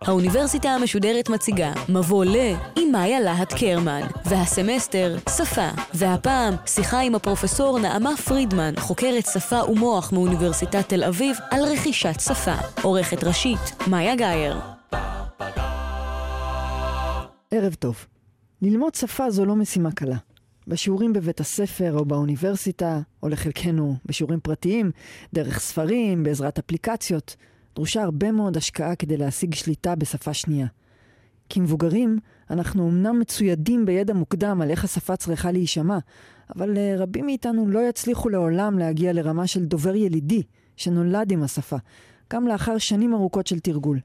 האוניברסיטה המשודרת מציגה מבוא ל עם מאיה להט קרמן, והסמסטר שפה, והפעם שיחה עם הפרופסור נעמה פרידמן, חוקרת שפה ומוח מאוניברסיטת תל אביב, על רכישת שפה. עורכת ראשית, מאיה גאייר. ערב טוב. ללמוד שפה זו לא משימה קלה. בשיעורים בבית הספר או באוניברסיטה, או לחלקנו בשיעורים פרטיים, דרך ספרים, בעזרת אפליקציות, דרושה הרבה מאוד השקעה כדי להשיג שליטה בשפה שנייה. כמבוגרים, אנחנו אמנם מצוידים בידע מוקדם על איך השפה צריכה להישמע, אבל uh, רבים מאיתנו לא יצליחו לעולם להגיע לרמה של דובר ילידי, שנולד עם השפה, גם לאחר שנים ארוכות של תרגול.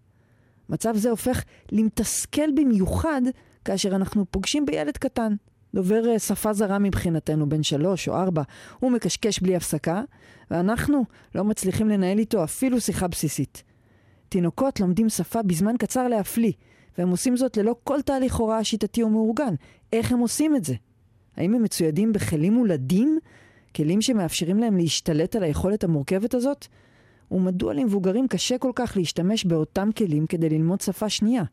מצב זה הופך למתסכל במיוחד כאשר אנחנו פוגשים בילד קטן, דובר אה, שפה זרה מבחינתנו, בן שלוש או ארבע, הוא מקשקש בלי הפסקה, ואנחנו לא מצליחים לנהל איתו אפילו שיחה בסיסית. תינוקות לומדים שפה בזמן קצר להפליא, והם עושים זאת ללא כל תהליך הוראה שיטתי או מאורגן. איך הם עושים את זה? האם הם מצוידים בכלים מולדים? כלים שמאפשרים להם להשתלט על היכולת המורכבת הזאת? ומדוע למבוגרים קשה כל כך להשתמש באותם כלים כדי ללמוד שפה שנייה?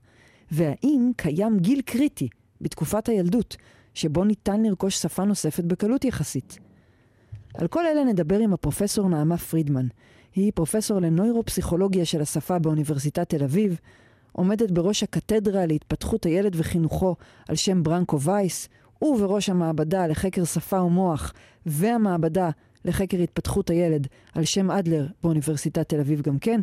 והאם קיים גיל קריטי בתקופת הילדות שבו ניתן לרכוש שפה נוספת בקלות יחסית? על כל אלה נדבר עם הפרופסור נעמה פרידמן. היא פרופסור לנוירופסיכולוגיה של השפה באוניברסיטת תל אביב, עומדת בראש הקתדרה להתפתחות הילד וחינוכו על שם ברנקו וייס, ובראש המעבדה לחקר שפה ומוח, והמעבדה לחקר התפתחות הילד על שם אדלר באוניברסיטת תל אביב גם כן,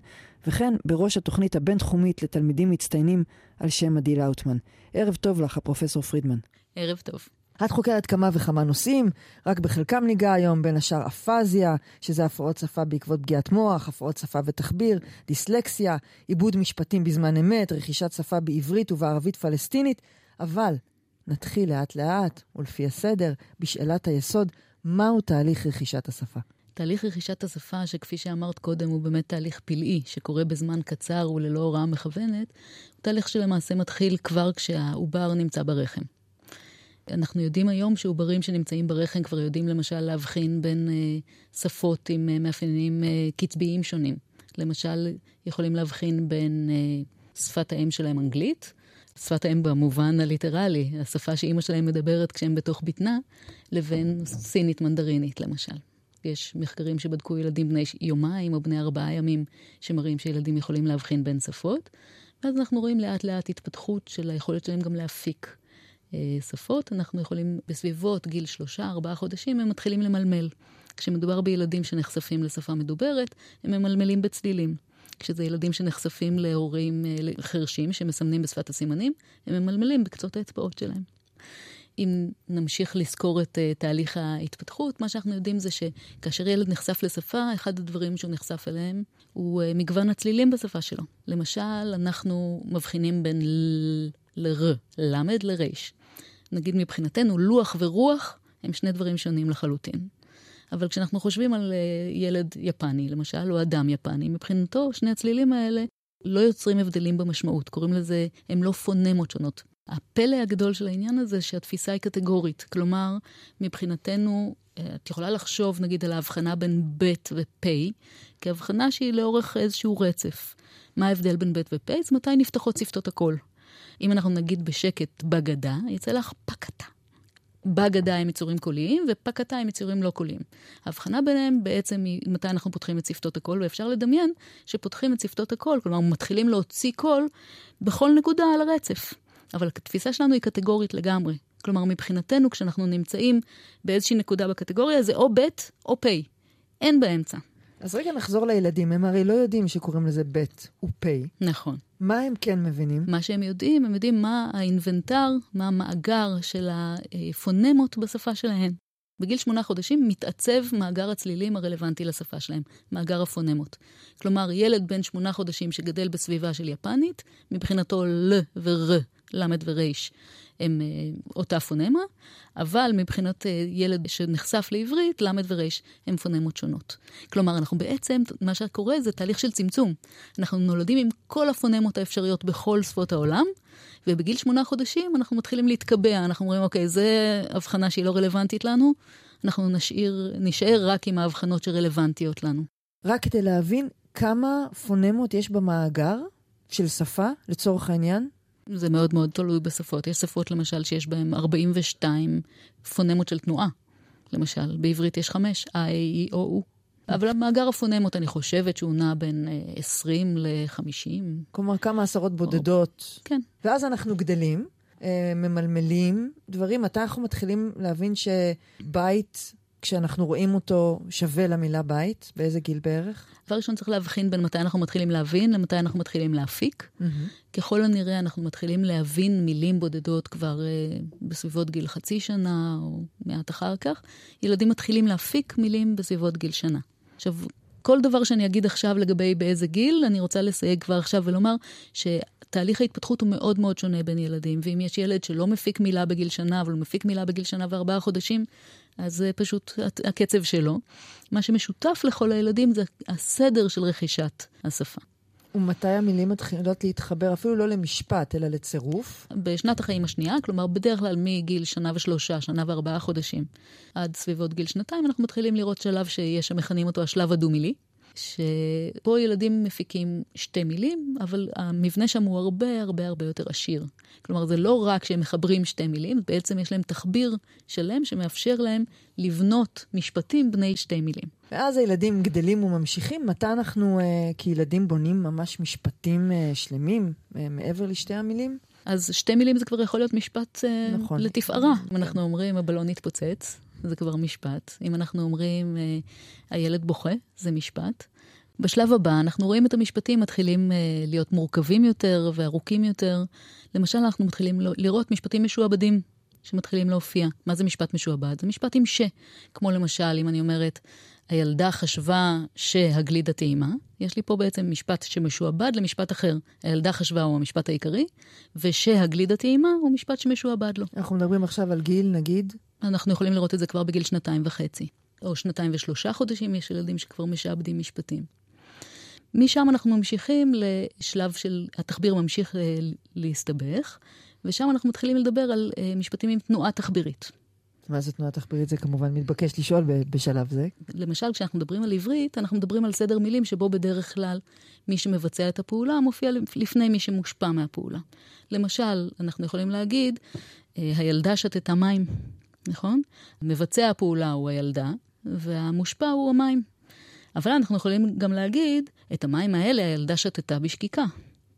וכן בראש התוכנית הבינתחומית לתלמידים מצטיינים על שם עדי לאוטמן. ערב טוב לך, הפרופסור פרידמן. ערב טוב. את חוקרת כמה וכמה נושאים, רק בחלקם ניגע היום, בין השאר אפזיה, שזה הפרעות שפה בעקבות פגיעת מוח, הפרעות שפה ותחביר, דיסלקסיה, עיבוד משפטים בזמן אמת, רכישת שפה בעברית ובערבית פלסטינית, אבל נתחיל לאט לאט, ולפי הסדר, בשאלת היסוד, מהו תהליך רכישת השפה? תהליך רכישת השפה, שכפי שאמרת קודם, הוא באמת תהליך פלאי, שקורה בזמן קצר וללא הוראה מכוונת, הוא תהליך שלמעשה מתחיל כבר כשהעובר נמצא ברחם. אנחנו יודעים היום שעוברים שנמצאים ברחם כבר יודעים למשל להבחין בין אה, שפות עם אה, מאפיינים אה, קצביים שונים. למשל, יכולים להבחין בין אה, שפת האם שלהם אנגלית, שפת האם במובן הליטרלי, השפה שאימא שלהם מדברת כשהם בתוך בטנה, לבין סינית מנדרינית למשל. יש מחקרים שבדקו ילדים בני יומיים או בני ארבעה ימים, שמראים שילדים יכולים להבחין בין שפות, ואז אנחנו רואים לאט לאט התפתחות של היכולת שלהם גם להפיק שפות. אנחנו יכולים, בסביבות גיל שלושה, ארבעה חודשים, הם מתחילים למלמל. כשמדובר בילדים שנחשפים לשפה מדוברת, הם ממלמלים בצלילים. כשזה ילדים שנחשפים להורים אה, חרשים שמסמנים בשפת הסימנים, הם ממלמלים בקצות האצבעות שלהם. אם נמשיך לזכור את uh, תהליך ההתפתחות, מה שאנחנו יודעים זה שכאשר ילד נחשף לשפה, אחד הדברים שהוא נחשף אליהם הוא uh, מגוון הצלילים בשפה שלו. למשל, אנחנו מבחינים בין ל-ר, למד לריש. נגיד מבחינתנו, לוח ורוח הם שני דברים שונים לחלוטין. אבל כשאנחנו חושבים על uh, ילד יפני, למשל, או אדם יפני, מבחינתו שני הצלילים האלה לא יוצרים הבדלים במשמעות. קוראים לזה, הם לא פונמות שונות. הפלא הגדול של העניין הזה, שהתפיסה היא קטגורית. כלומר, מבחינתנו, אה, את יכולה לחשוב, נגיד, על ההבחנה בין ב' ופ', כהבחנה שהיא לאורך איזשהו רצף. מה ההבדל בין ב' ופ'? מתי נפתחות שפתות הקול? אם אנחנו נגיד בשקט בגדה, יצא לך פקתה. בגדה הם עיצורים קוליים, ופקתה הם עיצורים לא קוליים. ההבחנה ביניהם בעצם היא מתי אנחנו פותחים את שפתות הקול, ואפשר לדמיין שפותחים את שפתות הקול, כלומר מתחילים להוציא קול בכל נקודה על הרצף. אבל התפיסה שלנו היא קטגורית לגמרי. כלומר, מבחינתנו, כשאנחנו נמצאים באיזושהי נקודה בקטגוריה, זה או ב' או פ', אין באמצע. אז רגע נחזור לילדים, הם הרי לא יודעים שקוראים לזה ב' ופ'. נכון. מה הם כן מבינים? מה שהם יודעים, הם יודעים מה האינבנטר, מה המאגר של הפונמות בשפה שלהם. בגיל שמונה חודשים מתעצב מאגר הצלילים הרלוונטי לשפה שלהם, מאגר הפונמות. כלומר, ילד בן שמונה חודשים שגדל בסביבה של יפנית, מבחינתו ל ור ל' ור' הם אה, אותה פונמה, אבל מבחינת אה, ילד שנחשף לעברית, ל' ור' הם פונמות שונות. כלומר, אנחנו בעצם, מה שקורה זה תהליך של צמצום. אנחנו נולדים עם כל הפונמות האפשריות בכל שפות העולם, ובגיל שמונה חודשים אנחנו מתחילים להתקבע, אנחנו אומרים, אוקיי, זו הבחנה שהיא לא רלוונטית לנו, אנחנו נשאיר, נשאר רק עם ההבחנות שרלוונטיות לנו. רק כדי להבין כמה פונמות יש במאגר של שפה, לצורך העניין? זה מאוד מאוד תלוי בשפות. יש שפות, למשל, שיש בהן 42 פונמות של תנועה. למשל, בעברית יש חמש, I, E, O, U. אבל המאגר הפונמות, אני חושבת שהוא נע בין 20 אה, ל-50. כלומר, כמה עשרות בודדות. או... כן. ואז אנחנו גדלים, אה, ממלמלים דברים. מתי אנחנו מתחילים להבין שבית כשאנחנו רואים אותו שווה למילה בית? באיזה גיל בערך? דבר ראשון צריך להבחין בין מתי אנחנו מתחילים להבין למתי אנחנו מתחילים להפיק. Mm-hmm. ככל הנראה אנחנו מתחילים להבין מילים בודדות כבר uh, בסביבות גיל חצי שנה או מעט אחר כך. ילדים מתחילים להפיק מילים בסביבות גיל שנה. עכשיו, כל דבר שאני אגיד עכשיו לגבי באיזה גיל, אני רוצה לסייג כבר עכשיו ולומר שתהליך ההתפתחות הוא מאוד מאוד שונה בין ילדים. ואם יש ילד שלא מפיק מילה בגיל שנה, אבל הוא מפיק מילה בגיל שנה וארבעה חודשים, אז זה פשוט הקצב שלו. מה שמשותף לכל הילדים זה הסדר של רכישת השפה. ומתי המילים מתחילות להתחבר, אפילו לא למשפט, אלא לצירוף? בשנת החיים השנייה, כלומר בדרך כלל מגיל שנה ושלושה, שנה וארבעה חודשים, עד סביבות גיל שנתיים, אנחנו מתחילים לראות שלב שיש שמכנים אותו השלב הדו-מילי. שפה ילדים מפיקים שתי מילים, אבל המבנה שם הוא הרבה הרבה הרבה יותר עשיר. כלומר, זה לא רק שהם מחברים שתי מילים, בעצם יש להם תחביר שלם שמאפשר להם לבנות משפטים בני שתי מילים. ואז הילדים גדלים וממשיכים. מתי אנחנו אה, כילדים בונים ממש משפטים אה, שלמים אה, מעבר לשתי המילים? אז שתי מילים זה כבר יכול להיות משפט אה, נכון. לתפארה. אם אנחנו אומרים, הבלון התפוצץ, זה כבר משפט. אם אנחנו אומרים, אה, הילד בוכה, זה משפט. בשלב הבא אנחנו רואים את המשפטים מתחילים אה, להיות מורכבים יותר וארוכים יותר. למשל, אנחנו מתחילים לראות משפטים משועבדים שמתחילים להופיע. מה זה משפט משועבד? זה משפט עם ש. כמו למשל, אם אני אומרת, הילדה חשבה שהגלידה טעימה, יש לי פה בעצם משפט שמשועבד למשפט אחר. הילדה חשבה הוא המשפט העיקרי, ושהגלידה טעימה הוא משפט שמשועבד לו. אנחנו מדברים עכשיו על גיל, נגיד? אנחנו יכולים לראות את זה כבר בגיל שנתיים וחצי. או שנתיים ושלושה חודשים, יש ילדים שכבר משעבדים משפטים. משם אנחנו ממשיכים לשלב של, התחביר ממשיך אה, להסתבך, ושם אנחנו מתחילים לדבר על אה, משפטים עם תנועה תחבירית. מה זה תנועה תחבירית? זה כמובן מתבקש לשאול בשלב זה. למשל, כשאנחנו מדברים על עברית, אנחנו מדברים על סדר מילים שבו בדרך כלל מי שמבצע את הפעולה מופיע לפני מי שמושפע מהפעולה. למשל, אנחנו יכולים להגיד, אה, הילדה שתתה מים, נכון? מבצע הפעולה הוא הילדה, והמושפע הוא המים. אבל אנחנו יכולים גם להגיד, את המים האלה הילדה שתתה בשקיקה,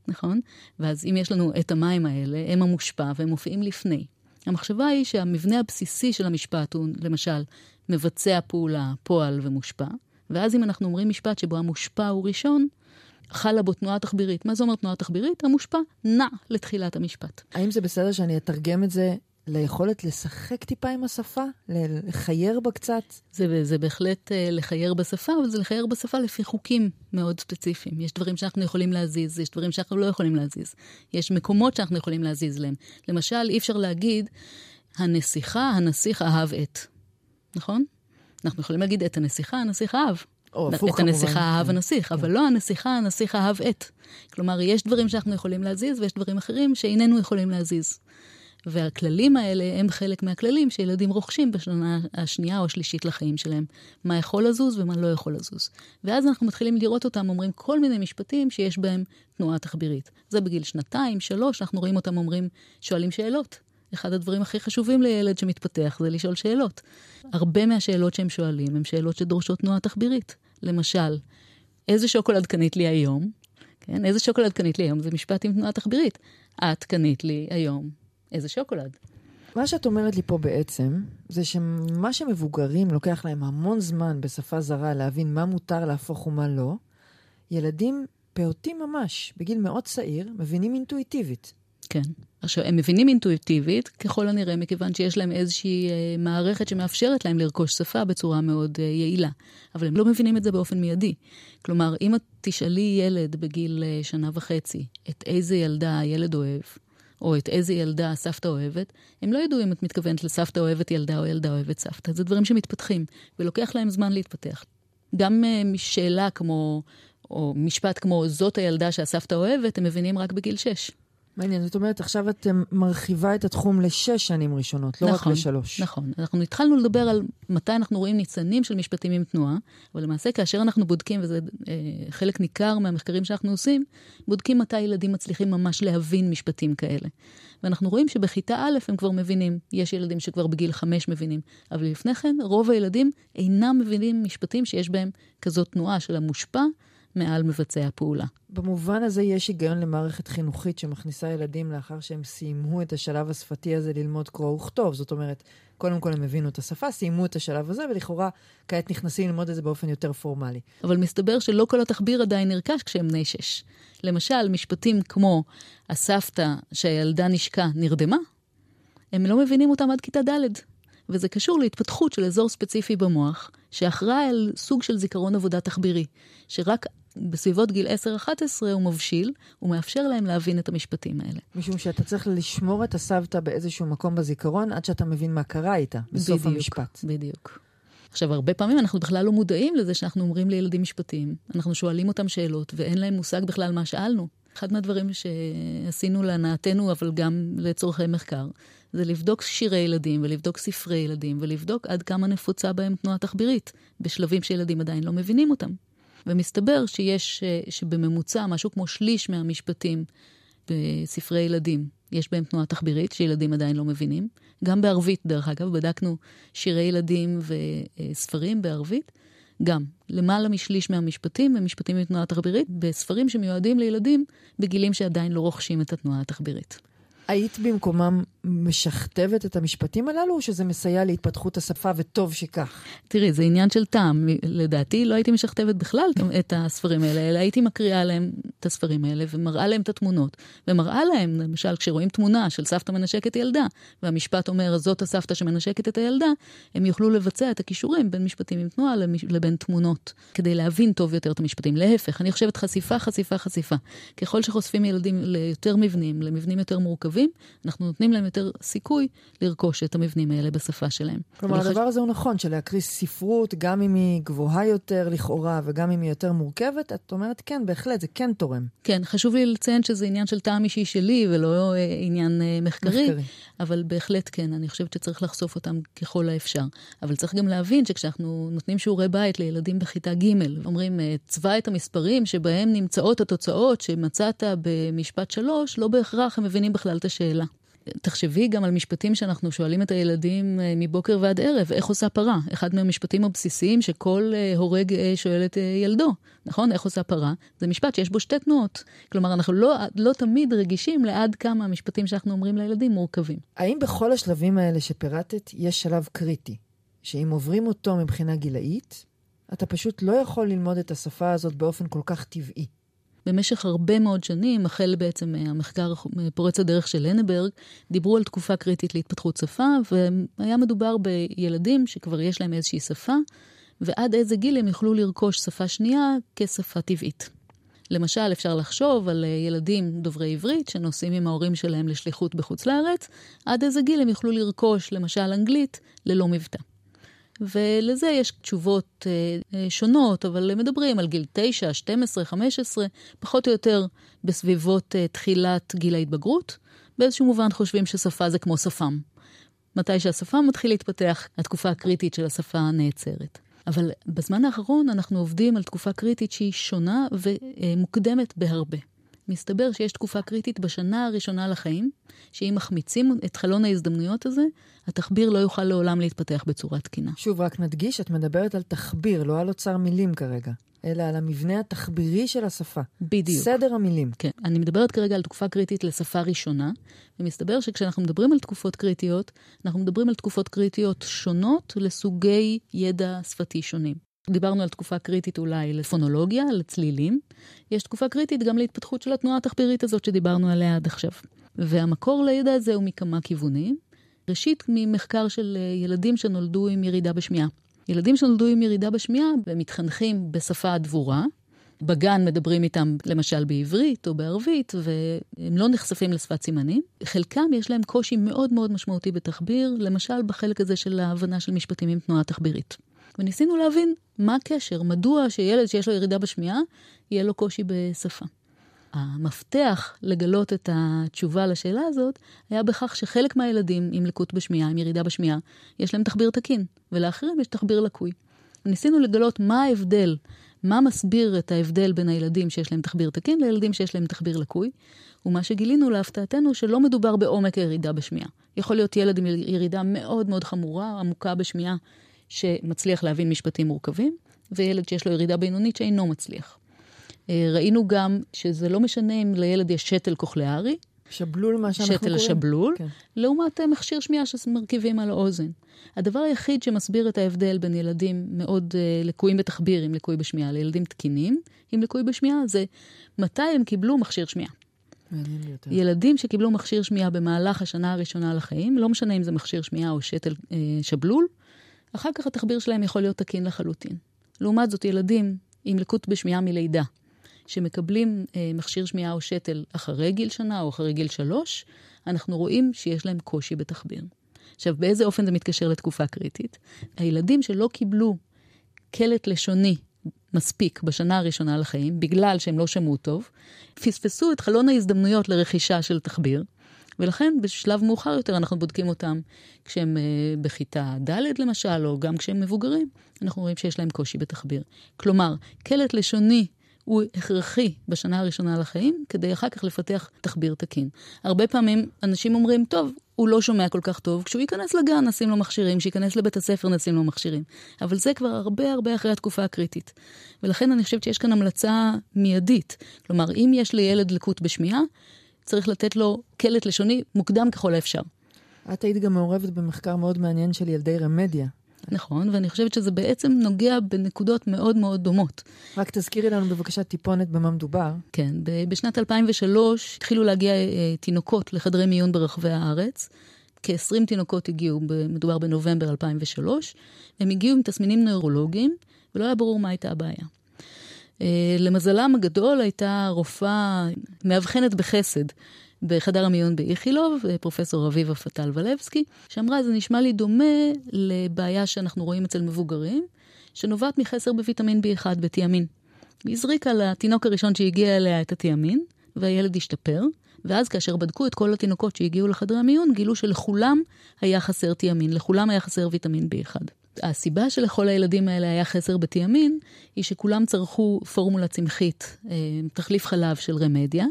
נכון? ואז אם יש לנו את המים האלה, הם המושפע והם מופיעים לפני. המחשבה היא שהמבנה הבסיסי של המשפט הוא, למשל, מבצע פעולה, פועל ומושפע, ואז אם אנחנו אומרים משפט שבו המושפע הוא ראשון, חלה בו תנועה תחבירית. מה זה אומר תנועה תחבירית? המושפע נע לתחילת המשפט. האם זה בסדר שאני אתרגם את זה ליכולת לשחק טיפה עם השפה? לחייר בה קצת? זה, זה בהחלט uh, לחייר בשפה, אבל זה לחייר בשפה לפי חוקים מאוד ספציפיים. יש דברים שאנחנו יכולים להזיז, יש דברים שאנחנו לא יכולים להזיז. יש מקומות שאנחנו יכולים להזיז להם. למשל, אי אפשר להגיד, הנסיכה, הנסיך אהב את. נכון? אנחנו יכולים להגיד את הנסיכה, הנסיך אהב. או הפוך כמובן. את הנסיכה אהב כן. הנסיך, אבל לא הנסיכה, הנסיך אהב את. כלומר, יש דברים שאנחנו יכולים להזיז ויש דברים אחרים שאיננו יכולים להזיז. והכללים האלה הם חלק מהכללים שילדים רוכשים בשנה השנייה או השלישית לחיים שלהם. מה יכול לזוז ומה לא יכול לזוז. ואז אנחנו מתחילים לראות אותם אומרים כל מיני משפטים שיש בהם תנועה תחבירית. זה בגיל שנתיים, שלוש, אנחנו רואים אותם אומרים, שואלים שאלות. אחד הדברים הכי חשובים לילד שמתפתח זה לשאול שאלות. הרבה מהשאלות שהם שואלים הן שאלות שדורשות תנועה תחבירית. למשל, איזה שוקולד קנית לי היום? כן, איזה שוקולד קנית לי היום? זה משפט עם תנועה תחבירית. את קנית לי היום איזה שוקולד. מה שאת אומרת לי פה בעצם, זה שמה שמבוגרים לוקח להם המון זמן בשפה זרה להבין מה מותר להפוך ומה לא, ילדים פעוטים ממש, בגיל מאוד צעיר, מבינים אינטואיטיבית. כן. עכשיו, הם מבינים אינטואיטיבית, ככל הנראה, מכיוון שיש להם איזושהי אה, מערכת שמאפשרת להם לרכוש שפה בצורה מאוד אה, יעילה. אבל הם לא מבינים את זה באופן מיידי. כלומר, אם את תשאלי ילד בגיל אה, שנה וחצי את איזה ילדה הילד אוהב, או את איזה ילדה הסבתא אוהבת, הם לא ידעו אם את מתכוונת לסבתא אוהבת ילדה או ילדה אוהבת סבתא. זה דברים שמתפתחים, ולוקח להם זמן להתפתח. גם uh, שאלה כמו, או משפט כמו זאת הילדה שהסבתא אוהבת, הם מבינים רק בגיל 6. מעניין, זאת אומרת, עכשיו את מרחיבה את התחום לשש שנים ראשונות, לא נכון, רק לשלוש. נכון. אנחנו התחלנו לדבר על מתי אנחנו רואים ניצנים של משפטים עם תנועה, אבל למעשה כאשר אנחנו בודקים, וזה אה, חלק ניכר מהמחקרים שאנחנו עושים, בודקים מתי ילדים מצליחים ממש להבין משפטים כאלה. ואנחנו רואים שבכיתה א' הם כבר מבינים, יש ילדים שכבר בגיל חמש מבינים, אבל לפני כן רוב הילדים אינם מבינים משפטים שיש בהם כזאת תנועה של המושפע. מעל מבצע הפעולה. במובן הזה יש היגיון למערכת חינוכית שמכניסה ילדים לאחר שהם סיימו את השלב השפתי הזה ללמוד קרוא וכתוב. זאת אומרת, קודם כל הם הבינו את השפה, סיימו את השלב הזה, ולכאורה כעת נכנסים ללמוד את זה באופן יותר פורמלי. אבל מסתבר שלא כל התחביר עדיין נרכש כשהם בני שש. למשל, משפטים כמו הסבתא שהילדה נשקה נרדמה, הם לא מבינים אותם עד כיתה ד'. וזה קשור להתפתחות של אזור ספציפי במוח, שאחראי על סוג של זיכרון עבודה תחבירי, שרק בסביבות גיל 10-11 הוא מבשיל, הוא מאפשר להם להבין את המשפטים האלה. משום שאתה צריך לשמור את הסבתא באיזשהו מקום בזיכרון עד שאתה מבין מה קרה איתה, בסוף בדיוק, המשפט. בדיוק. עכשיו, הרבה פעמים אנחנו בכלל לא מודעים לזה שאנחנו אומרים לילדים משפטים, אנחנו שואלים אותם שאלות, ואין להם מושג בכלל מה שאלנו. אחד מהדברים שעשינו להנאתנו, אבל גם לצורכי מחקר, זה לבדוק שירי ילדים ולבדוק ספרי ילדים ולבדוק עד כמה נפוצה בהם תנועה תחבירית, בשלבים שילדים עדיין לא מבינים אותם. ומסתבר שיש, אה, שבממוצע, משהו כמו שליש מהמשפטים בספרי ילדים, יש בהם תנועה תחבירית, שילדים עדיין לא מבינים. גם בערבית, דרך אגב, בדקנו שירי ילדים וספרים בערבית. גם, למעלה משליש מהמשפטים הם משפטים עם תנועה תחבירית, בספרים שמיועדים לילדים בגילים שעדיין לא רוכשים את התנועה התחבירית. היית במקומם משכתבת את המשפטים הללו, או שזה מסייע להתפתחות השפה וטוב שכך? תראי, זה עניין של טעם. לדעתי לא הייתי משכתבת בכלל את הספרים האלה, אלא הייתי מקריאה להם את הספרים האלה ומראה להם את התמונות. ומראה להם, למשל, כשרואים תמונה של סבתא מנשקת ילדה, והמשפט אומר, זאת הסבתא שמנשקת את הילדה, הם יוכלו לבצע את הכישורים בין משפטים עם תנועה לבין תמונות, כדי להבין טוב יותר את המשפטים. להפך, אני חושבת חשיפה, חשיפה, חשיפה. ככל שחושפים ילדים ליותר מבנים, למבנים יותר מורכבים, אנחנו נותנים להם יותר סיכוי לרכוש את המבנים האלה בשפה שלהם. כלומר. הדבר הזה הוא נכון, שלהקריא ספרות, גם אם היא גבוהה יותר לכאורה וגם אם היא יותר מורכבת, את אומרת, כן, בהחלט, זה כן תורם. כן, חשוב לי לציין שזה עניין של טעם אישי שלי ולא אה, עניין אה, מחקרי, מחקרי, אבל בהחלט כן, אני חושבת שצריך לחשוף אותם ככל האפשר. אבל צריך גם להבין שכשאנחנו נותנים שיעורי בית לילדים בכיתה ג', אומרים, אה, צבע את המספרים שבהם נמצאות התוצאות שמצאת במשפט שלוש, לא בהכרח הם מבינים בכלל את השאלה. תחשבי גם על משפטים שאנחנו שואלים את הילדים אה, מבוקר ועד ערב, איך עושה פרה? אחד מהמשפטים הבסיסיים שכל אה, הורג אה, שואל את ילדו, נכון? איך עושה פרה? זה משפט שיש בו שתי תנועות. כלומר, אנחנו לא, לא תמיד רגישים לעד כמה המשפטים שאנחנו אומרים לילדים מורכבים. האם בכל השלבים האלה שפירטת יש שלב קריטי, שאם עוברים אותו מבחינה גילאית, אתה פשוט לא יכול ללמוד את השפה הזאת באופן כל כך טבעי? במשך הרבה מאוד שנים, החל בעצם מהמחקר פורץ הדרך של לנברג, דיברו על תקופה קריטית להתפתחות שפה, והיה מדובר בילדים שכבר יש להם איזושהי שפה, ועד איזה גיל הם יוכלו לרכוש שפה שנייה כשפה טבעית. למשל, אפשר לחשוב על ילדים דוברי עברית שנוסעים עם ההורים שלהם לשליחות בחוץ לארץ, עד איזה גיל הם יוכלו לרכוש, למשל, אנגלית ללא מבטא. ולזה יש תשובות אה, אה, שונות, אבל מדברים על גיל 9, 12, 15, פחות או יותר בסביבות אה, תחילת גיל ההתבגרות. באיזשהו מובן חושבים ששפה זה כמו שפם. מתי שהשפה מתחיל להתפתח, התקופה הקריטית של השפה נעצרת. אבל בזמן האחרון אנחנו עובדים על תקופה קריטית שהיא שונה ומוקדמת בהרבה. מסתבר שיש תקופה קריטית בשנה הראשונה לחיים, שאם מחמיצים את חלון ההזדמנויות הזה, התחביר לא יוכל לעולם להתפתח בצורה תקינה. שוב, רק נדגיש, את מדברת על תחביר, לא על אוצר מילים כרגע, אלא על המבנה התחבירי של השפה. בדיוק. סדר המילים. כן. אני מדברת כרגע על תקופה קריטית לשפה ראשונה, ומסתבר שכשאנחנו מדברים על תקופות קריטיות, אנחנו מדברים על תקופות קריטיות שונות לסוגי ידע שפתי שונים. דיברנו על תקופה קריטית אולי לפונולוגיה, לצלילים. יש תקופה קריטית גם להתפתחות של התנועה התחבירית הזאת שדיברנו עליה עד עכשיו. והמקור לידע הזה הוא מכמה כיוונים. ראשית, ממחקר של אה, ילדים שנולדו עם ירידה בשמיעה. ילדים שנולדו עם ירידה בשמיעה ומתחנכים בשפה הדבורה, בגן מדברים איתם למשל בעברית או בערבית, והם לא נחשפים לשפת סימנים. חלקם יש להם קושי מאוד מאוד משמעותי בתחביר, למשל בחלק הזה של ההבנה של משפטים עם תנועה תחבירית. וניסינו להבין מה הקשר, מדוע שילד שיש לו ירידה בשמיעה, יהיה לו קושי בשפה. המפתח לגלות את התשובה לשאלה הזאת היה בכך שחלק מהילדים עם לקות בשמיעה, עם ירידה בשמיעה, יש להם תחביר תקין, ולאחרים יש תחביר לקוי. ניסינו לגלות מה ההבדל, מה מסביר את ההבדל בין הילדים שיש להם תחביר תקין לילדים שיש להם תחביר לקוי, ומה שגילינו להפתעתנו שלא מדובר בעומק הירידה בשמיעה. יכול להיות ילד עם ירידה מאוד מאוד חמורה, עמוקה בשמיעה, שמצליח להבין משפטים מורכבים, וילד שיש לו ירידה בינונית שאינו מצליח. אה, ראינו גם שזה לא משנה אם לילד יש שתל קוכליארי, שבלול, מה שאנחנו קוראים? שתל שבלול, כן. לעומת אה, מכשיר שמיעה שמרכיבים על האוזן. הדבר היחיד שמסביר את ההבדל בין ילדים מאוד uh, לקויים בתחביר עם לקוי בשמיעה לילדים תקינים עם לקוי בשמיעה, זה מתי הם קיבלו מכשיר שמיעה. ילדים שקיבלו מכשיר שמיעה במהלך השנה הראשונה לחיים, לא משנה אם זה מכשיר שמיעה או שתל uh, שבלול, אחר כך התחביר שלהם יכול להיות תקין לחלוטין. לעומת זאת, ילדים עם לקות בשמיעה מלידה, שמקבלים אה, מכשיר שמיעה או שתל אחרי גיל שנה או אחרי גיל שלוש, אנחנו רואים שיש להם קושי בתחביר. עכשיו, באיזה אופן זה מתקשר לתקופה קריטית? הילדים שלא קיבלו קלט לשוני מספיק בשנה הראשונה לחיים, בגלל שהם לא שמעו טוב, פספסו את חלון ההזדמנויות לרכישה של תחביר, ולכן בשלב מאוחר יותר אנחנו בודקים אותם כשהם uh, בכיתה ד' למשל, או גם כשהם מבוגרים, אנחנו רואים שיש להם קושי בתחביר. כלומר, קלט לשוני הוא הכרחי בשנה הראשונה לחיים, כדי אחר כך לפתח תחביר תקין. הרבה פעמים אנשים אומרים, טוב, הוא לא שומע כל כך טוב, כשהוא ייכנס לגן נשים לו מכשירים, כשייכנס לבית הספר נשים לו מכשירים. אבל זה כבר הרבה הרבה אחרי התקופה הקריטית. ולכן אני חושבת שיש כאן המלצה מיידית. כלומר, אם יש לילד לקות בשמיעה, צריך לתת לו קלט לשוני מוקדם ככל האפשר. את היית גם מעורבת במחקר מאוד מעניין של ילדי רמדיה. נכון, ואני חושבת שזה בעצם נוגע בנקודות מאוד מאוד דומות. רק תזכירי לנו בבקשה טיפונת במה מדובר. כן, בשנת 2003 התחילו להגיע אה, תינוקות לחדרי מיון ברחבי הארץ. כ-20 תינוקות הגיעו, מדובר בנובמבר 2003. הם הגיעו עם תסמינים נוירולוגיים, ולא היה ברור מה הייתה הבעיה. אה, למזלם הגדול הייתה רופאה מאבחנת בחסד בחדר המיון באיכילוב, פרופסור אביבה פטל ולבסקי, שאמרה, זה נשמע לי דומה לבעיה שאנחנו רואים אצל מבוגרים, שנובעת מחסר בוויטמין B1 בתיאמין. היא הזריקה לתינוק הראשון שהגיע אליה את התיאמין, והילד השתפר, ואז כאשר בדקו את כל התינוקות שהגיעו לחדרי המיון, גילו שלכולם היה חסר תיאמין, לכולם היה חסר ויטמין B1. הסיבה שלכל הילדים האלה היה חסר בתיאמין, היא שכולם צרכו פורמולה צמחית, אה, תחליף חלב של רמדיה,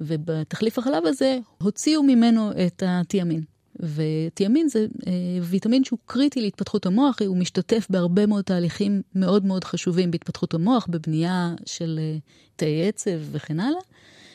ובתחליף החלב הזה הוציאו ממנו את התיאמין. ותיאמין זה אה, ויטמין שהוא קריטי להתפתחות המוח, הוא משתתף בהרבה מאוד תהליכים מאוד מאוד חשובים בהתפתחות המוח, בבנייה של אה, תאי עצב וכן הלאה.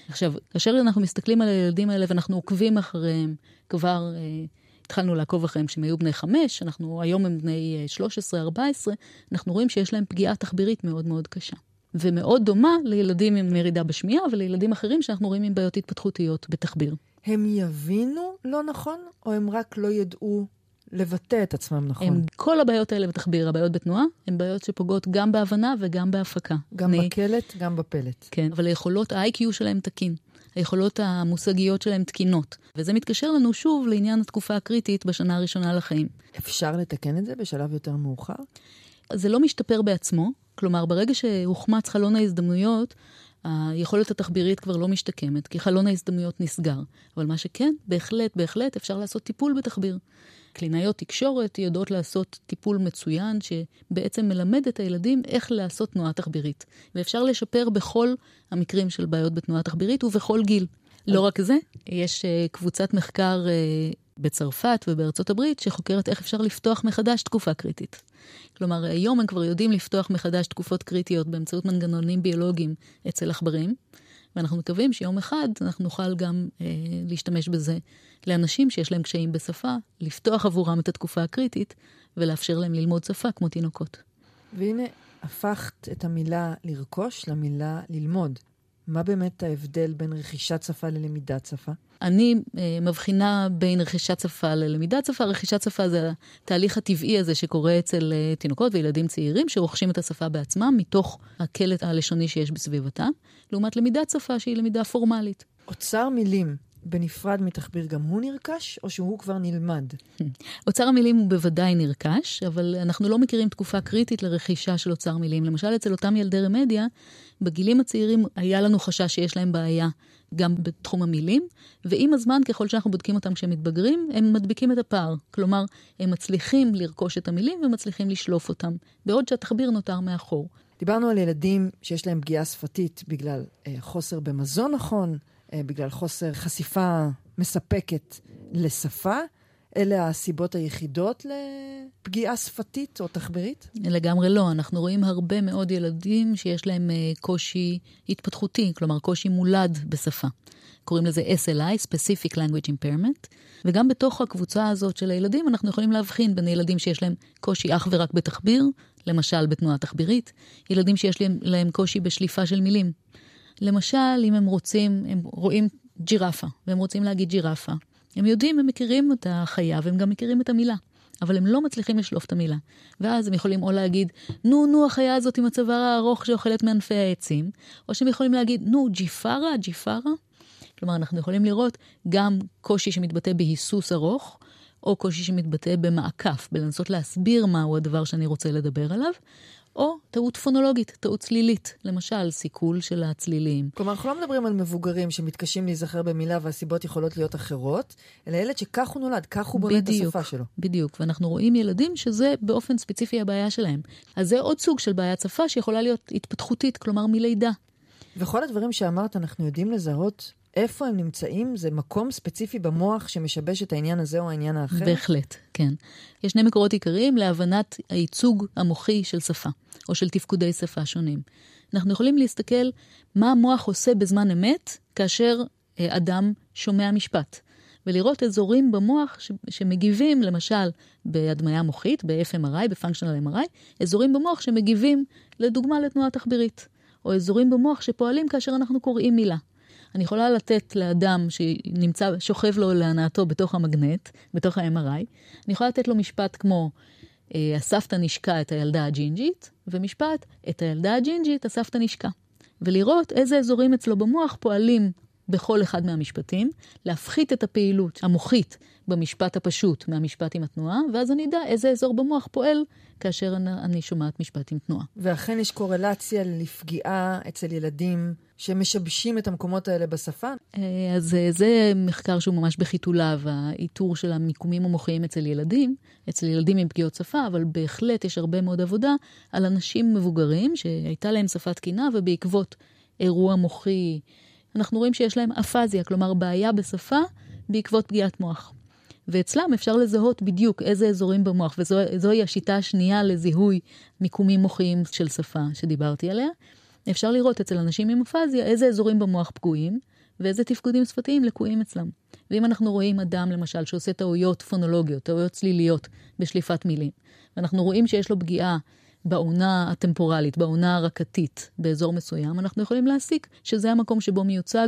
עכשיו, כאשר אנחנו מסתכלים על הילדים האלה ואנחנו עוקבים אחריהם, כבר אה, התחלנו לעקוב אחריהם כשהם היו בני חמש, אנחנו היום הם בני 13-14, אה, אנחנו רואים שיש להם פגיעה תחבירית מאוד מאוד קשה. ומאוד דומה לילדים עם ירידה בשמיעה ולילדים אחרים שאנחנו רואים עם בעיות התפתחותיות בתחביר. הם יבינו לא נכון, או הם רק לא ידעו לבטא את עצמם נכון? הם, כל הבעיות האלה בתחביר, הבעיות בתנועה, הן בעיות שפוגעות גם בהבנה וגם בהפקה. גם אני... בקלט, גם בפלט. כן, אבל היכולות, ה-IQ שלהם תקין. היכולות המושגיות שלהם תקינות. וזה מתקשר לנו שוב לעניין התקופה הקריטית בשנה הראשונה לחיים. אפשר לתקן את זה בשלב יותר מאוחר? זה לא משתפר בעצמו, כלומר, ברגע שהוחמץ חלון ההזדמנויות, היכולת התחבירית כבר לא משתקמת, כי חלון ההזדמנויות נסגר. אבל מה שכן, בהחלט, בהחלט אפשר לעשות טיפול בתחביר. קלינאיות תקשורת יודעות לעשות טיפול מצוין, שבעצם מלמד את הילדים איך לעשות תנועה תחבירית. ואפשר לשפר בכל המקרים של בעיות בתנועה תחבירית ובכל גיל. לא רק זה, יש אה, קבוצת מחקר אה, בצרפת ובארצות הברית שחוקרת איך אפשר לפתוח מחדש תקופה קריטית. כלומר, היום הם כבר יודעים לפתוח מחדש תקופות קריטיות באמצעות מנגנונים ביולוגיים אצל עכברים, ואנחנו מקווים שיום אחד אנחנו נוכל גם אה, להשתמש בזה לאנשים שיש להם קשיים בשפה, לפתוח עבורם את התקופה הקריטית ולאפשר להם ללמוד שפה כמו תינוקות. והנה, הפכת את המילה לרכוש למילה ללמוד. מה באמת ההבדל בין רכישת שפה ללמידת שפה? אני אה, מבחינה בין רכישת שפה ללמידת שפה. רכישת שפה זה התהליך הטבעי הזה שקורה אצל אה, תינוקות וילדים צעירים שרוכשים את השפה בעצמם מתוך הקלט הלשוני שיש בסביבתם, לעומת למידת שפה שהיא למידה פורמלית. אוצר מילים בנפרד מתחביר גם הוא נרכש, או שהוא כבר נלמד? אוצר המילים הוא בוודאי נרכש, אבל אנחנו לא מכירים תקופה קריטית לרכישה של אוצר מילים. למשל, אצל אותם ילדי רמדיה, בגילים הצעירים היה לנו חשש שיש להם בעיה גם בתחום המילים, ועם הזמן, ככל שאנחנו בודקים אותם כשהם מתבגרים, הם מדביקים את הפער. כלומר, הם מצליחים לרכוש את המילים ומצליחים לשלוף אותם, בעוד שהתחביר נותר מאחור. דיברנו על ילדים שיש להם פגיעה שפתית בגלל אה, חוסר במזון נכון, בגלל חוסר חשיפה מספקת לשפה. אלה הסיבות היחידות לפגיעה שפתית או תחבירית? לגמרי לא. אנחנו רואים הרבה מאוד ילדים שיש להם אה, קושי התפתחותי, כלומר קושי מולד בשפה. קוראים לזה SLI, Specific Language Impairment, וגם בתוך הקבוצה הזאת של הילדים אנחנו יכולים להבחין בין ילדים שיש להם קושי אך ורק בתחביר, למשל בתנועה תחבירית, ילדים שיש להם, להם קושי בשליפה של מילים. למשל, אם הם רוצים, הם רואים ג'ירפה, והם רוצים להגיד ג'ירפה. הם יודעים, הם מכירים את החיה, והם גם מכירים את המילה. אבל הם לא מצליחים לשלוף את המילה. ואז הם יכולים או להגיד, נו, נו, החיה הזאת עם הצוואר הארוך שאוכלת מענפי העצים, או שהם יכולים להגיד, נו, ג'יפרה, ג'יפרה. כלומר, אנחנו יכולים לראות גם קושי שמתבטא בהיסוס ארוך, או קושי שמתבטא במעקף, בלנסות להסביר מהו הדבר שאני רוצה לדבר עליו, או טעות פונולוגית, טעות צלילית, למשל סיכול של הצלילים. כלומר, אנחנו לא מדברים על מבוגרים שמתקשים להיזכר במילה והסיבות יכולות להיות אחרות, אלא ילד שכך הוא נולד, כך הוא בונה בדיוק, את השפה שלו. בדיוק, ואנחנו רואים ילדים שזה באופן ספציפי הבעיה שלהם. אז זה עוד סוג של בעיית שפה שיכולה להיות התפתחותית, כלומר מלידה. וכל הדברים שאמרת, אנחנו יודעים לזהות איפה הם נמצאים? זה מקום ספציפי במוח שמשבש את העניין הזה או העניין האחר? בהחלט, כן. יש שני מקורות עיקריים להבנת הייצוג המוחי של שפה, או של תפקודי שפה שונים. אנחנו יכולים להסתכל מה המוח עושה בזמן אמת כאשר אה, אדם שומע משפט. ולראות אזורים במוח ש- שמגיבים, למשל, בהדמיה מוחית, ב-FMRI, ב-functional MRI, אזורים במוח שמגיבים, לדוגמה, לתנועה תחבירית, או אזורים במוח שפועלים כאשר אנחנו קוראים מילה. אני יכולה לתת לאדם שנמצא, שוכב לו להנאתו בתוך המגנט, בתוך ה-MRI, אני יכולה לתת לו משפט כמו, אה, הסבתא נשקה את הילדה הג'ינג'ית, ומשפט, את הילדה הג'ינג'ית הסבתא נשקה. ולראות איזה אזורים אצלו במוח פועלים בכל אחד מהמשפטים, להפחית את הפעילות המוחית במשפט הפשוט מהמשפט עם התנועה, ואז אני אדע איזה אזור במוח פועל כאשר אני שומעת משפט עם תנועה. ואכן יש קורלציה לפגיעה אצל ילדים שמשבשים את המקומות האלה בשפה? אה, אז אה, זה מחקר שהוא ממש בחיתוליו, האיתור של המיקומים המוחיים אצל ילדים, אצל ילדים עם פגיעות שפה, אבל בהחלט יש הרבה מאוד עבודה על אנשים מבוגרים שהייתה להם שפה תקינה, ובעקבות אירוע מוחי, אנחנו רואים שיש להם אפזיה, כלומר בעיה בשפה בעקבות פגיעת מוח. ואצלם אפשר לזהות בדיוק איזה אזורים במוח, וזוהי השיטה השנייה לזיהוי מיקומים מוחיים של שפה שדיברתי עליה. אפשר לראות אצל אנשים עם אפזיה איזה אזורים במוח פגועים ואיזה תפקודים שפתיים לקויים אצלם. ואם אנחנו רואים אדם, למשל, שעושה טעויות פונולוגיות, טעויות צליליות בשליפת מילים, ואנחנו רואים שיש לו פגיעה בעונה הטמפורלית, בעונה הרקתית באזור מסוים, אנחנו יכולים להסיק שזה המקום שבו מיוצג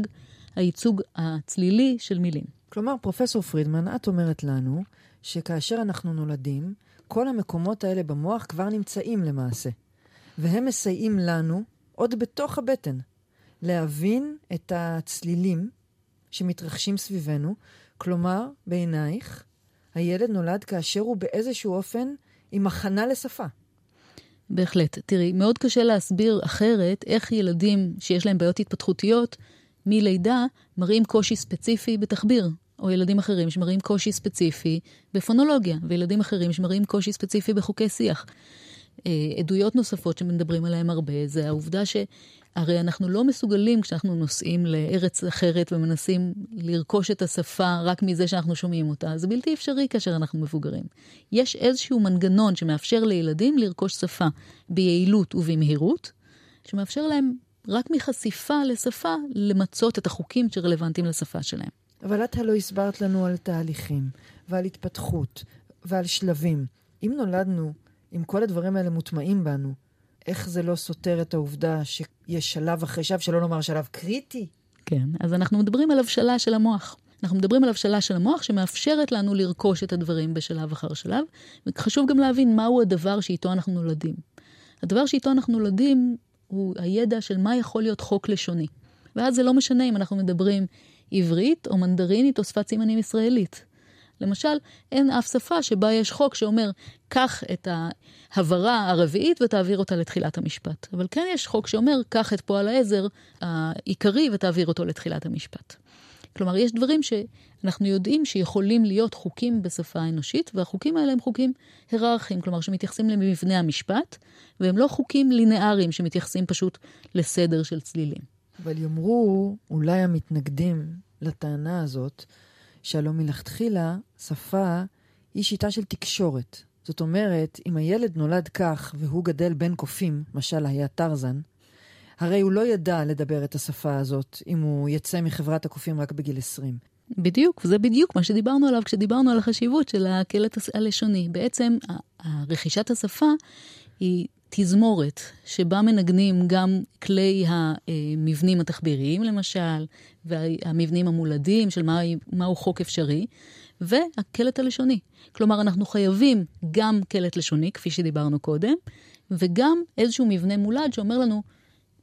הייצוג הצלילי של מילים. כלומר, פרופסור פרידמן, את אומרת לנו שכאשר אנחנו נולדים, כל המקומות האלה במוח כבר נמצאים למעשה, והם מסייעים לנו, עוד בתוך הבטן, להבין את הצלילים שמתרחשים סביבנו. כלומר, בעינייך, הילד נולד כאשר הוא באיזשהו אופן עם הכנה לשפה. בהחלט. תראי, מאוד קשה להסביר אחרת איך ילדים שיש להם בעיות התפתחותיות מלידה מראים קושי ספציפי בתחביר, או ילדים אחרים שמראים קושי ספציפי בפונולוגיה, וילדים אחרים שמראים קושי ספציפי בחוקי שיח. אה, עדויות נוספות שמדברים עליהן הרבה, זה העובדה שהרי אנחנו לא מסוגלים כשאנחנו נוסעים לארץ אחרת ומנסים לרכוש את השפה רק מזה שאנחנו שומעים אותה, זה בלתי אפשרי כאשר אנחנו מבוגרים. יש איזשהו מנגנון שמאפשר לילדים לרכוש שפה ביעילות ובמהירות, שמאפשר להם רק מחשיפה לשפה למצות את החוקים שרלוונטיים לשפה שלהם. אבל את הלא הסברת לנו על תהליכים, ועל התפתחות, ועל שלבים. אם נולדנו עם כל הדברים האלה מוטמעים בנו, איך זה לא סותר את העובדה שיש שלב אחרי שלב, שלא לומר שלב קריטי? כן, אז אנחנו מדברים על הבשלה של המוח. אנחנו מדברים על הבשלה של המוח שמאפשרת לנו לרכוש את הדברים בשלב אחר שלב, וחשוב גם להבין מהו הדבר שאיתו אנחנו נולדים. הדבר שאיתו אנחנו נולדים הוא הידע של מה יכול להיות חוק לשוני. ואז זה לא משנה אם אנחנו מדברים עברית או מנדרינית או שפת סימנים ישראלית. למשל, אין אף שפה שבה יש חוק שאומר, קח את ההברה הרביעית ותעביר אותה לתחילת המשפט. אבל כן יש חוק שאומר, קח את פועל העזר העיקרי ותעביר אותו לתחילת המשפט. כלומר, יש דברים שאנחנו יודעים שיכולים להיות חוקים בשפה האנושית, והחוקים האלה הם חוקים היררכיים, כלומר שמתייחסים למבנה המשפט, והם לא חוקים לינאריים שמתייחסים פשוט לסדר של צלילים. אבל יאמרו אולי המתנגדים לטענה הזאת, שהלא מלכתחילה שפה היא שיטה של תקשורת. זאת אומרת, אם הילד נולד כך והוא גדל בין קופים, משל היה טרזן, הרי הוא לא ידע לדבר את השפה הזאת אם הוא יצא מחברת הקופים רק בגיל 20. בדיוק, וזה בדיוק מה שדיברנו עליו כשדיברנו על החשיבות של הקלט הלשוני. בעצם רכישת השפה היא תזמורת שבה מנגנים גם כלי המבנים התחביריים למשל, והמבנים המולדים של מה, מהו חוק אפשרי, והקלט הלשוני. כלומר, אנחנו חייבים גם קלט לשוני, כפי שדיברנו קודם, וגם איזשהו מבנה מולד שאומר לנו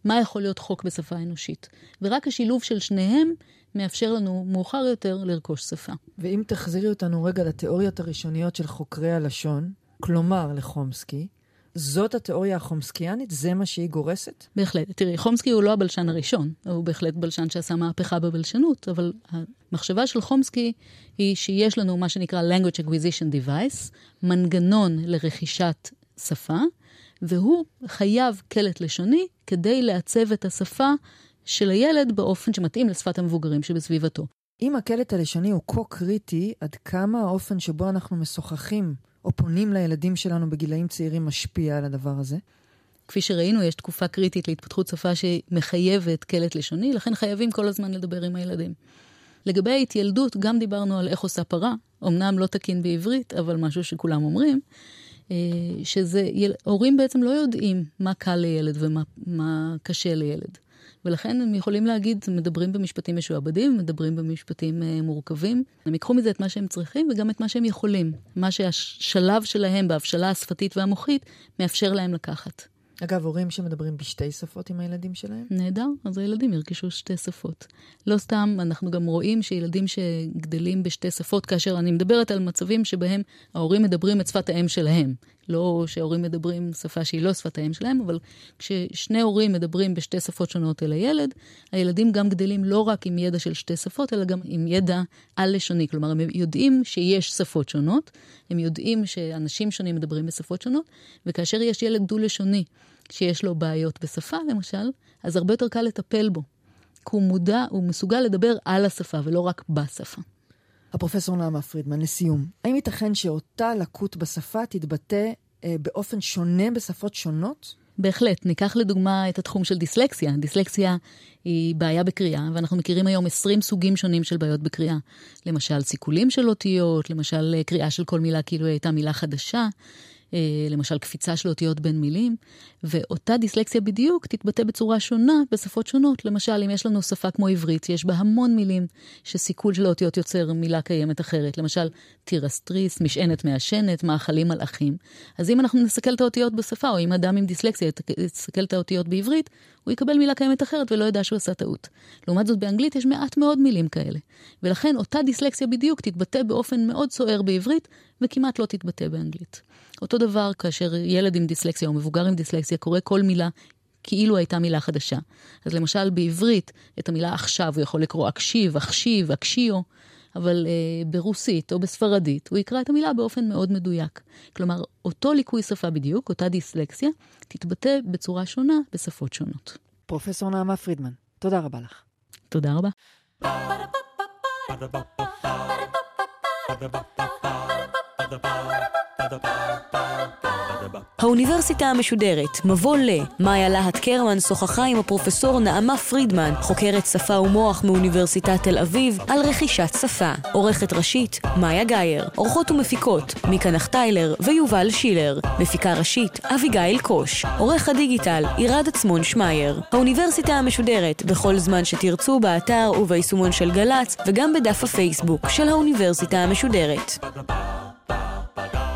מה יכול להיות חוק בשפה אנושית. ורק השילוב של שניהם מאפשר לנו מאוחר יותר לרכוש שפה. ואם תחזירי אותנו רגע לתיאוריות הראשוניות של חוקרי הלשון, כלומר לחומסקי, זאת התיאוריה החומסקיאנית? זה מה שהיא גורסת? בהחלט. תראי, חומסקי הוא לא הבלשן הראשון, הוא בהחלט בלשן שעשה מהפכה בבלשנות, אבל המחשבה של חומסקי היא שיש לנו מה שנקרא language acquisition device, מנגנון לרכישת שפה, והוא חייב קלט לשוני כדי לעצב את השפה של הילד באופן שמתאים לשפת המבוגרים שבסביבתו. אם הקלט הלשוני הוא כה קריטי, עד כמה האופן שבו אנחנו משוחחים או פונים לילדים שלנו בגילאים צעירים משפיע על הדבר הזה? כפי שראינו, יש תקופה קריטית להתפתחות שפה שמחייבת קלט לשוני, לכן חייבים כל הזמן לדבר עם הילדים. לגבי ההתיילדות, גם דיברנו על איך עושה פרה, אמנם לא תקין בעברית, אבל משהו שכולם אומרים, אה, שזה, הורים בעצם לא יודעים מה קל לילד ומה קשה לילד. ולכן הם יכולים להגיד, מדברים במשפטים משועבדים, מדברים במשפטים uh, מורכבים. הם ייקחו מזה את מה שהם צריכים וגם את מה שהם יכולים. מה שהשלב שלהם בהבשלה השפתית והמוחית מאפשר להם לקחת. אגב, הורים שמדברים בשתי שפות עם הילדים שלהם? נהדר, אז הילדים ירכשו שתי שפות. לא סתם, אנחנו גם רואים שילדים שגדלים בשתי שפות, כאשר אני מדברת על מצבים שבהם ההורים מדברים את שפת האם שלהם. לא שההורים מדברים שפה שהיא לא שפת האם שלהם, אבל כששני הורים מדברים בשתי שפות שונות אל הילד, הילדים גם גדלים לא רק עם ידע של שתי שפות, אלא גם עם ידע על-לשוני. כלומר, הם יודעים שיש שפות שונות, הם יודעים שאנשים שונים מדברים בשפות שונות, וכאשר יש ילד דו-לשוני, שיש לו בעיות בשפה, למשל, אז הרבה יותר קל לטפל בו. כי הוא מודע, הוא מסוגל לדבר על השפה ולא רק בשפה. הפרופסור נעמה פרידמן, לסיום, האם ייתכן שאותה לקות בשפה תתבטא אה, באופן שונה בשפות שונות? בהחלט. ניקח לדוגמה את התחום של דיסלקסיה. דיסלקסיה היא בעיה בקריאה, ואנחנו מכירים היום 20 סוגים שונים של בעיות בקריאה. למשל סיכולים של אותיות, למשל אה, קריאה של כל מילה כאילו הייתה מילה חדשה. אה, למשל קפיצה של אותיות בין מילים, ואותה דיסלקסיה בדיוק תתבטא בצורה שונה בשפות שונות. למשל, אם יש לנו שפה כמו עברית, יש בה המון מילים שסיכול של האותיות יוצר מילה קיימת אחרת. למשל, תירסטריס, משענת מעשנת, מאכלים מלאכים. אז אם אנחנו נסתכל את האותיות בשפה, או אם אדם עם דיסלקסיה יסתכל את האותיות בעברית, הוא יקבל מילה קיימת אחרת ולא ידע שהוא עשה טעות. לעומת זאת, באנגלית יש מעט מאוד מילים כאלה. ולכן אותה דיסלקסיה בדיוק תתבטא באופן מאוד סוער בעברית, וכמעט לא תתבטא באנגלית. אותו דבר כאשר ילד עם דיסלקסיה או מבוגר עם דיסלקסיה קורא כל מילה כאילו הייתה מילה חדשה. אז למשל בעברית, את המילה עכשיו הוא יכול לקרוא אקשיב, אקשיב, אקשיו, אבל אה, ברוסית או בספרדית הוא יקרא את המילה באופן מאוד מדויק. כלומר, אותו ליקוי שפה בדיוק, אותה דיסלקסיה, תתבטא בצורה שונה בשפות שונות. פרופסור נעמה פרידמן, תודה רבה לך. תודה רבה. Ba-da-ba-ba-ba האוניברסיטה המשודרת, מבוא ל, מאיה להט קרמן שוחחה עם הפרופסור נעמה פרידמן, חוקרת שפה ומוח מאוניברסיטת תל אביב, על רכישת שפה. עורכת ראשית, מאיה גאייר. עורכות ומפיקות, מיקה נחטיילר ויובל שילר. מפיקה ראשית, אביגיל קוש. עורך הדיגיטל, עירד עצמון שמייר. האוניברסיטה המשודרת, בכל זמן שתרצו, באתר וביישומון של גל"צ, וגם בדף הפייסבוק של האוניברסיטה המשודרת. 巴巴嘎。